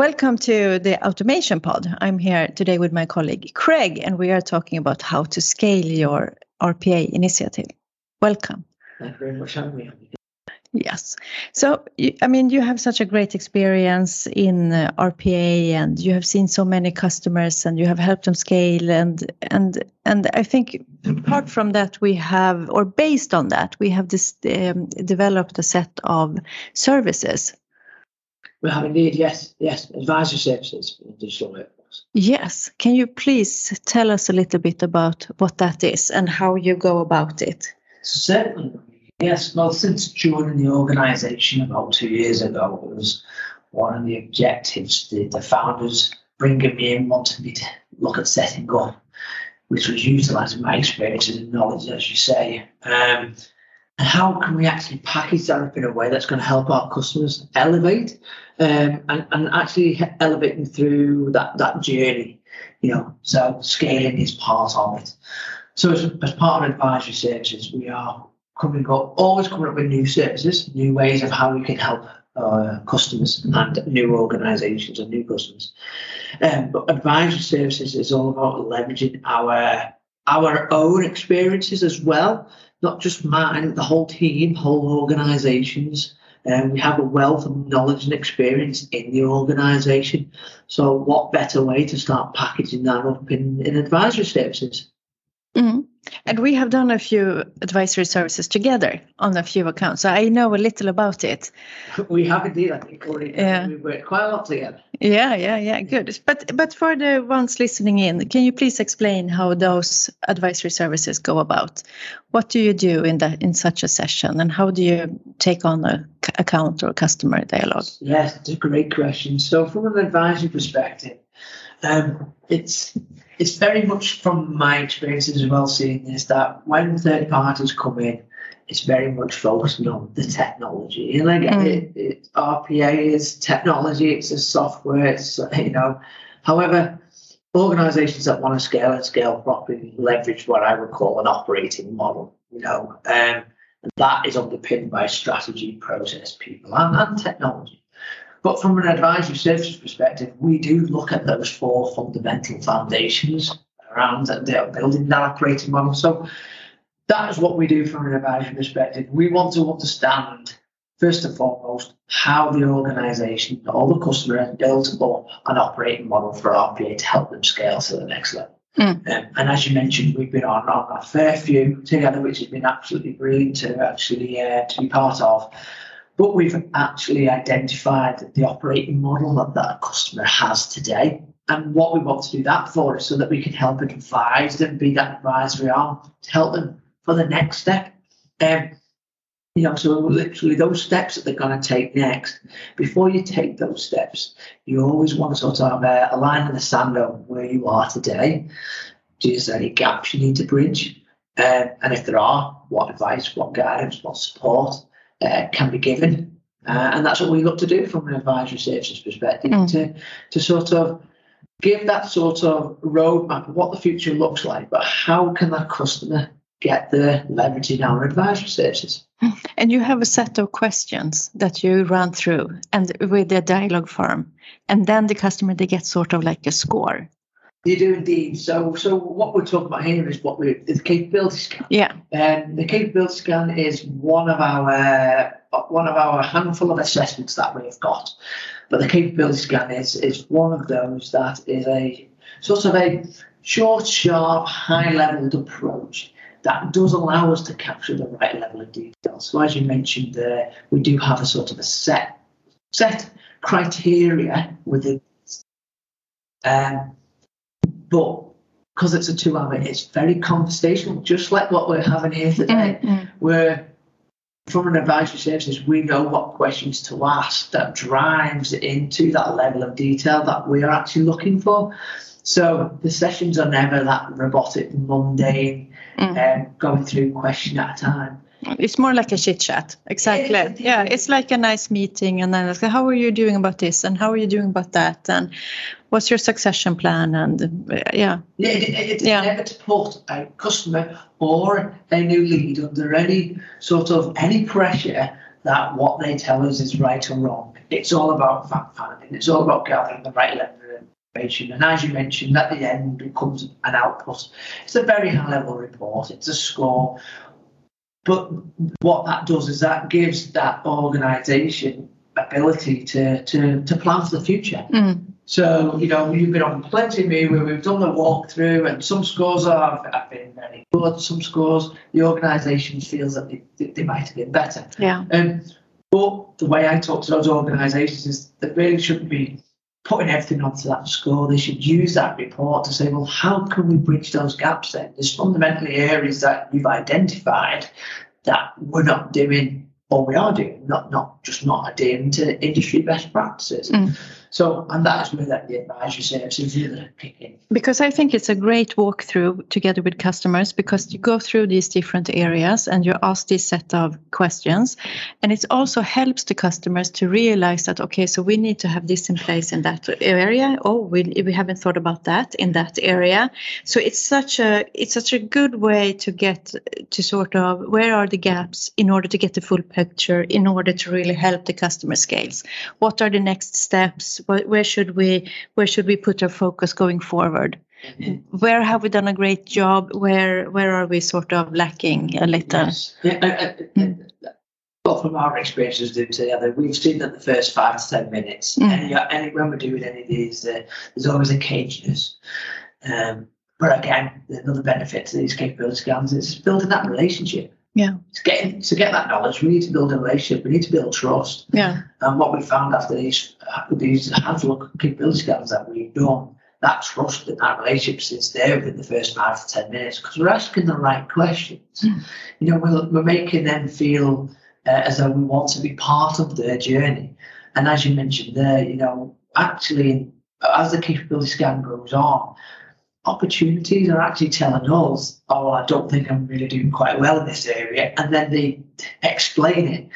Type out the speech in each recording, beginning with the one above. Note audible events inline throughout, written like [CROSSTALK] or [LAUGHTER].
welcome to the Automation Pod. I'm here today with my colleague Craig, and we are talking about how to scale your RPA initiative. Welcome. Thank you very much for having me. Yes. So, I mean, you have such a great experience in uh, RPA, and you have seen so many customers, and you have helped them scale, and and and I think apart from that, we have, or based on that, we have this um, developed a set of services we have indeed, yes, yes, advisory services in digital workforce. Yes. Can you please tell us a little bit about what that is and how you go about it? Certainly. Yes. Well, since joining the organisation about two years ago, it was one of the objectives the, the founders bringing me in wanted me to look at setting up, which was utilising my experiences and knowledge, as you say. Um, and how can we actually package that up in a way that's going to help our customers elevate um, and, and actually elevate them through that, that journey, you know, so scaling is part of it. So as, as part of advisory services, we are coming up, always coming up with new services, new ways of how we can help uh, customers and new organizations and new customers. Um, but advisory services is all about leveraging our our own experiences as well not just mine, the whole team, whole organisations. Um, we have a wealth of knowledge and experience in the organisation. So, what better way to start packaging that up in, in advisory services? Mm-hmm. And we have done a few advisory services together on a few accounts. So I know a little about it. [LAUGHS] We have indeed, I think. Yeah. We worked quite a lot together. Yeah, yeah, yeah, good. But but for the ones listening in, can you please explain how those advisory services go about? What do you do in that in such a session, and how do you take on a account or customer dialogue? Yes, it's a great question. So from an advisory perspective, um, it's it's very much from my experiences as well seeing this that when third parties come in, it's very much focused on the technology. And like mm. it, it, RPA is technology, it's a software, it's you know. However, organizations that want to scale and scale properly leverage what I would call an operating model, you know. Um, and that is underpinned by strategy, process, people, and, and technology. But from an advisory services perspective, we do look at those four fundamental foundations around the building that operating model. So that is what we do from an advisory perspective. We want to understand, first and foremost, how the organization or the customer has built up an operating model for RPA to help them scale to the next level. Mm. Um, and as you mentioned, we've been on, on a fair few together, which has been absolutely brilliant to actually uh, to be part of but we've actually identified the operating model that that customer has today. And what we want to do that for is so that we can help and advise them, be that advisory arm to help them for the next step. Um, you know, so literally those steps that they're going to take next. Before you take those steps, you always want to sort of uh, align in the sand on where you are today. Is there any gaps you need to bridge? Um, and if there are, what advice, what guidance, what support uh, can be given. Uh, and that's what we look to do from an advisory services perspective mm. to, to sort of give that sort of roadmap of what the future looks like, but how can that customer get the leveraging our advisory services? And you have a set of questions that you run through and with the dialogue form. And then the customer they get sort of like a score. You do indeed. So, so what we're talking about here is what we the capability scan. Yeah. Um, the capability scan is one of our one of our handful of assessments that we've got. But the capability scan is is one of those that is a sort of a short, sharp, high-leveled approach that does allow us to capture the right level of detail. So, as you mentioned, there we do have a sort of a set set criteria within. Um, but because it's a two hour, it's very conversational, just like what we're having here today. Mm-hmm. Where from an advisory services, we know what questions to ask that drives into that level of detail that we are actually looking for. So the sessions are never that robotic, mundane, mm. um, going through question at a time. It's more like a chit chat, exactly. Yeah, it's like a nice meeting, and then like, how are you doing about this, and how are you doing about that, and what's your succession plan, and uh, yeah. Yeah, it, it, yeah. never to put a customer or a new lead under any sort of any pressure that what they tell us is right or wrong. It's all about fact finding. It's all about gathering the right level of information. And as you mentioned, at the end it becomes an output. It's a very high level report. It's a score. But what that does is that gives that organisation ability to, to, to plan for the future. Mm. So, you know, you've been on plenty of me where we've done the walkthrough and some scores are, have been very good, some scores the organisation feels that they, they might have been better. Yeah. Um, but the way I talk to those organisations is that really shouldn't be putting everything onto that score. They should use that report to say, well, how can we bridge those gaps then? There's fundamentally areas that you've identified that we're not doing or we are doing, not not just not adhering to industry best practices. Mm. So, and that's where that the advisory services really kick. Because I think it's a great walkthrough together with customers because you go through these different areas and you ask this set of questions. And it also helps the customers to realize that, okay, so we need to have this in place in that area. Oh, we, we haven't thought about that in that area. So it's such a it's such a good way to get to sort of where are the gaps in order to get the full picture, in order to really help the customer scales. What are the next steps? Where, where should we where should we put our focus going forward? Where have we done a great job? Where where are we sort of lacking a little? Yes. Yeah, uh, well, from our experiences doing together, we've seen that the first five to ten minutes, Mm. any, any, when we're doing any of these, uh, there's always a caginess. Um, but again, another benefit to these capability scans is building that relationship. Yeah. To get, to get that knowledge, we need to build a relationship. We need to build trust. Yeah. And what we found after these these handful of capability scans that we've done, that trust and that relationship sits there within the first five to ten minutes because we're asking the right questions. Mm. You know, we're, we're making them feel uh, as though we want to be part of their journey. And as you mentioned there, you know, actually, as the capability scan goes on, opportunities are actually telling us, oh, I don't think I'm really doing quite well in this area. And then they explain it.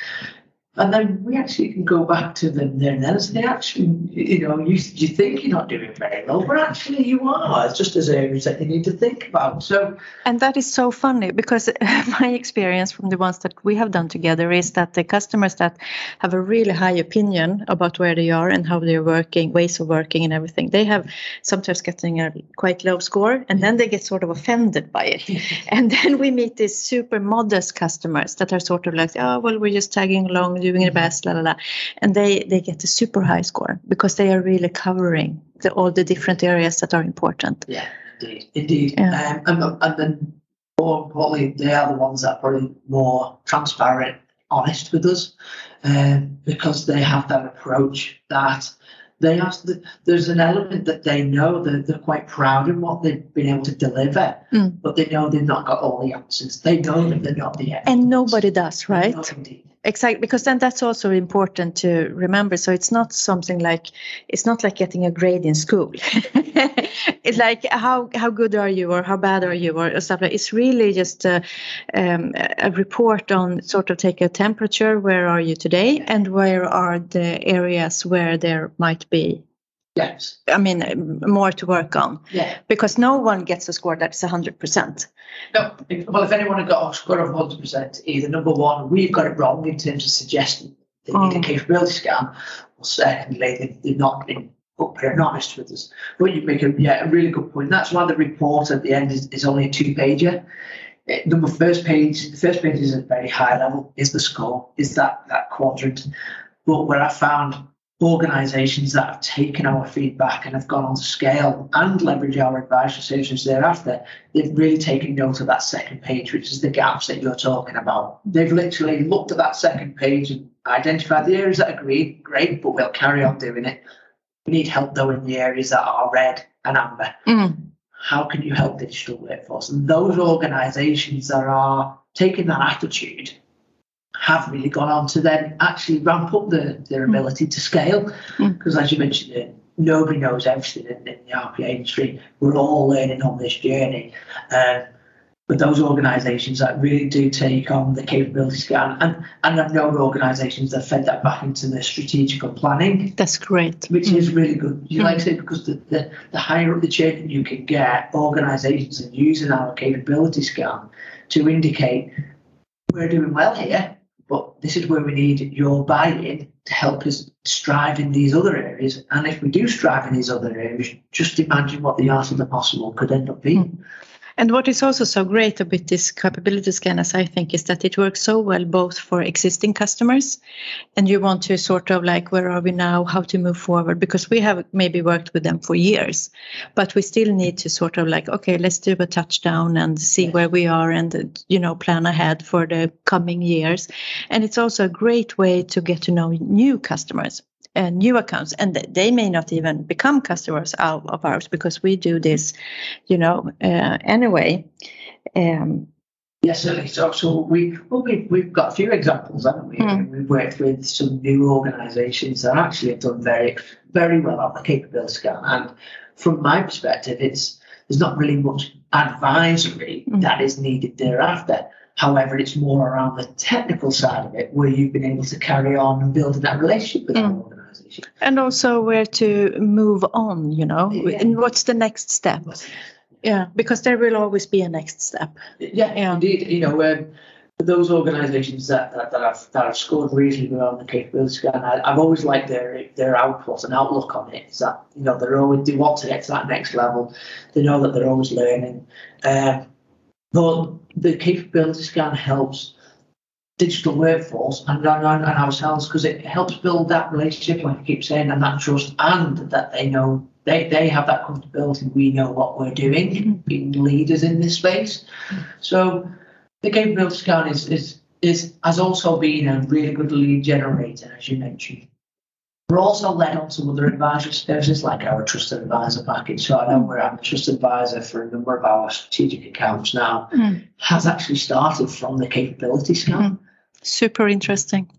And then we actually can go back to them there and then and say, actually, you know, you, you think you're not doing very well, but actually you are. It's just as areas that you need to think about. So, And that is so funny because [LAUGHS] my experience from the ones that we have done together is that the customers that have a really high opinion about where they are and how they're working, ways of working and everything, they have sometimes getting a quite low score and then they get sort of offended by it. [LAUGHS] And then we meet these super modest customers that are sort of like, oh, well, we're just tagging along, doing the best, la la la. And they, they get a super high score because they are really covering the, all the different areas that are important. yeah, indeed, indeed. Yeah. Um, and, and then more importantly, they are the ones that are probably more transparent, honest with us, um, because they have that approach that they ask. The, there's an element that they know that they're quite proud in what they've been able to deliver, Mm. but they know they've not got all the answers. They know that they're not the experts. And nobody does, right? No, indeed. Exactly, because then that's also important to remember. So it's not something like it's not like getting a grade in school. [LAUGHS] it's like how how good are you or how bad are you or stuff like. It's really just a, um, a report on sort of take a temperature. Where are you today, and where are the areas where there might be. Yes. I mean, more to work on Yeah. because no one gets a score that's hundred percent. No. If, well, if anyone had got a score of 100%, either number one, we've got it wrong in terms of suggesting they need Oh. a mm. capability scan, or secondly, they, they've not been upfront and honest with us. But you make a, yeah, a really good point. That's why the report at the end is, is only a two pager. Number eh, first page, the first page is a very high level, is the score, is that, that quadrant. But where I found organisations that have taken our feedback and have gone on to scale and leverage our advisory services thereafter, they've really taken note of that second page, which is the gaps that you're talking about. They've literally looked at that second page and identified the areas that are green, great, but we'll carry on doing it. We need help though in the areas that are red and amber. Mm. How can you help the digital workforce? And those organisations that are taking that attitude have really gone on to then actually ramp up the, their ability to scale. Mm. Because as you mentioned, uh, nobody knows everything in, in the RPA industry. We're all learning on this journey. Um, but those organisations that really do take on the capability scan, and, and I've known organisations that fed that back into their strategical planning, That's great. which Mm. is really good. You like to say because the, the, the higher up the chain you can get, organisations are using our capability scan to indicate we're doing well here. But this is where we need your buy-in to help us strive in these other areas. And if we do strive in these other areas, just imagine what the art of the possible could end up being. Hmm. And what is also so great about this capability scanners, I think, is that it works so well both for existing customers and you want to sort of like, where are we now? How to move forward? Because we have maybe worked with them for years, but we still need to sort of like, okay, let's do a touchdown and see where we are and, you know, plan ahead for the coming years. And it's also a great way to get to know new customers uh, new accounts and they may not even become customers of, of ours because we do this you know uh, anyway um, Yes, certainly. So, so we well, we we've got a few examples, haven't we? Mm. We've worked with some new organisations that actually have done very, very well on the capability scan. And from my perspective, it's there's not really much advisory mm. that is needed thereafter. However, it's more around the technical side of it, where you've been able to carry on and build that relationship with mm. And also where to move on you know yeah. and what's the next step yeah because there will always be a next step yeah, yeah. indeed you know um, those organisations that, that, that, have that have scored reasonably well on the capability scan, I, have always liked their their output and outlook on it. Is that you know they're always they want to get to that next level. They know that they're always learning. Um, but the capability scan helps digital workforce and, and, and ourselves because it helps build that relationship, like I keep saying, and that trust, and that they know they, they have that comfortability. We know what we're doing, mm-hmm. being leaders in this space. So the capability scan is, is, is has also been a really good lead generator, as you mentioned. We're also led on to other advisory services like our trusted advisor package. So I know we're a trusted advisor for a number of our strategic accounts now. Mm. Has actually started from the capability scan. Mm. Super interesting.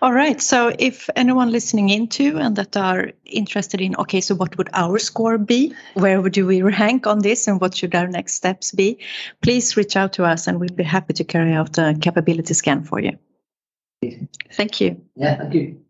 All right. So, if anyone listening into and that are interested in, okay, so what would our score be? Where would we rank on this, and what should our next steps be? Please reach out to us, and we'll be happy to carry out a capability scan for you. Thank you. Yeah, thank you.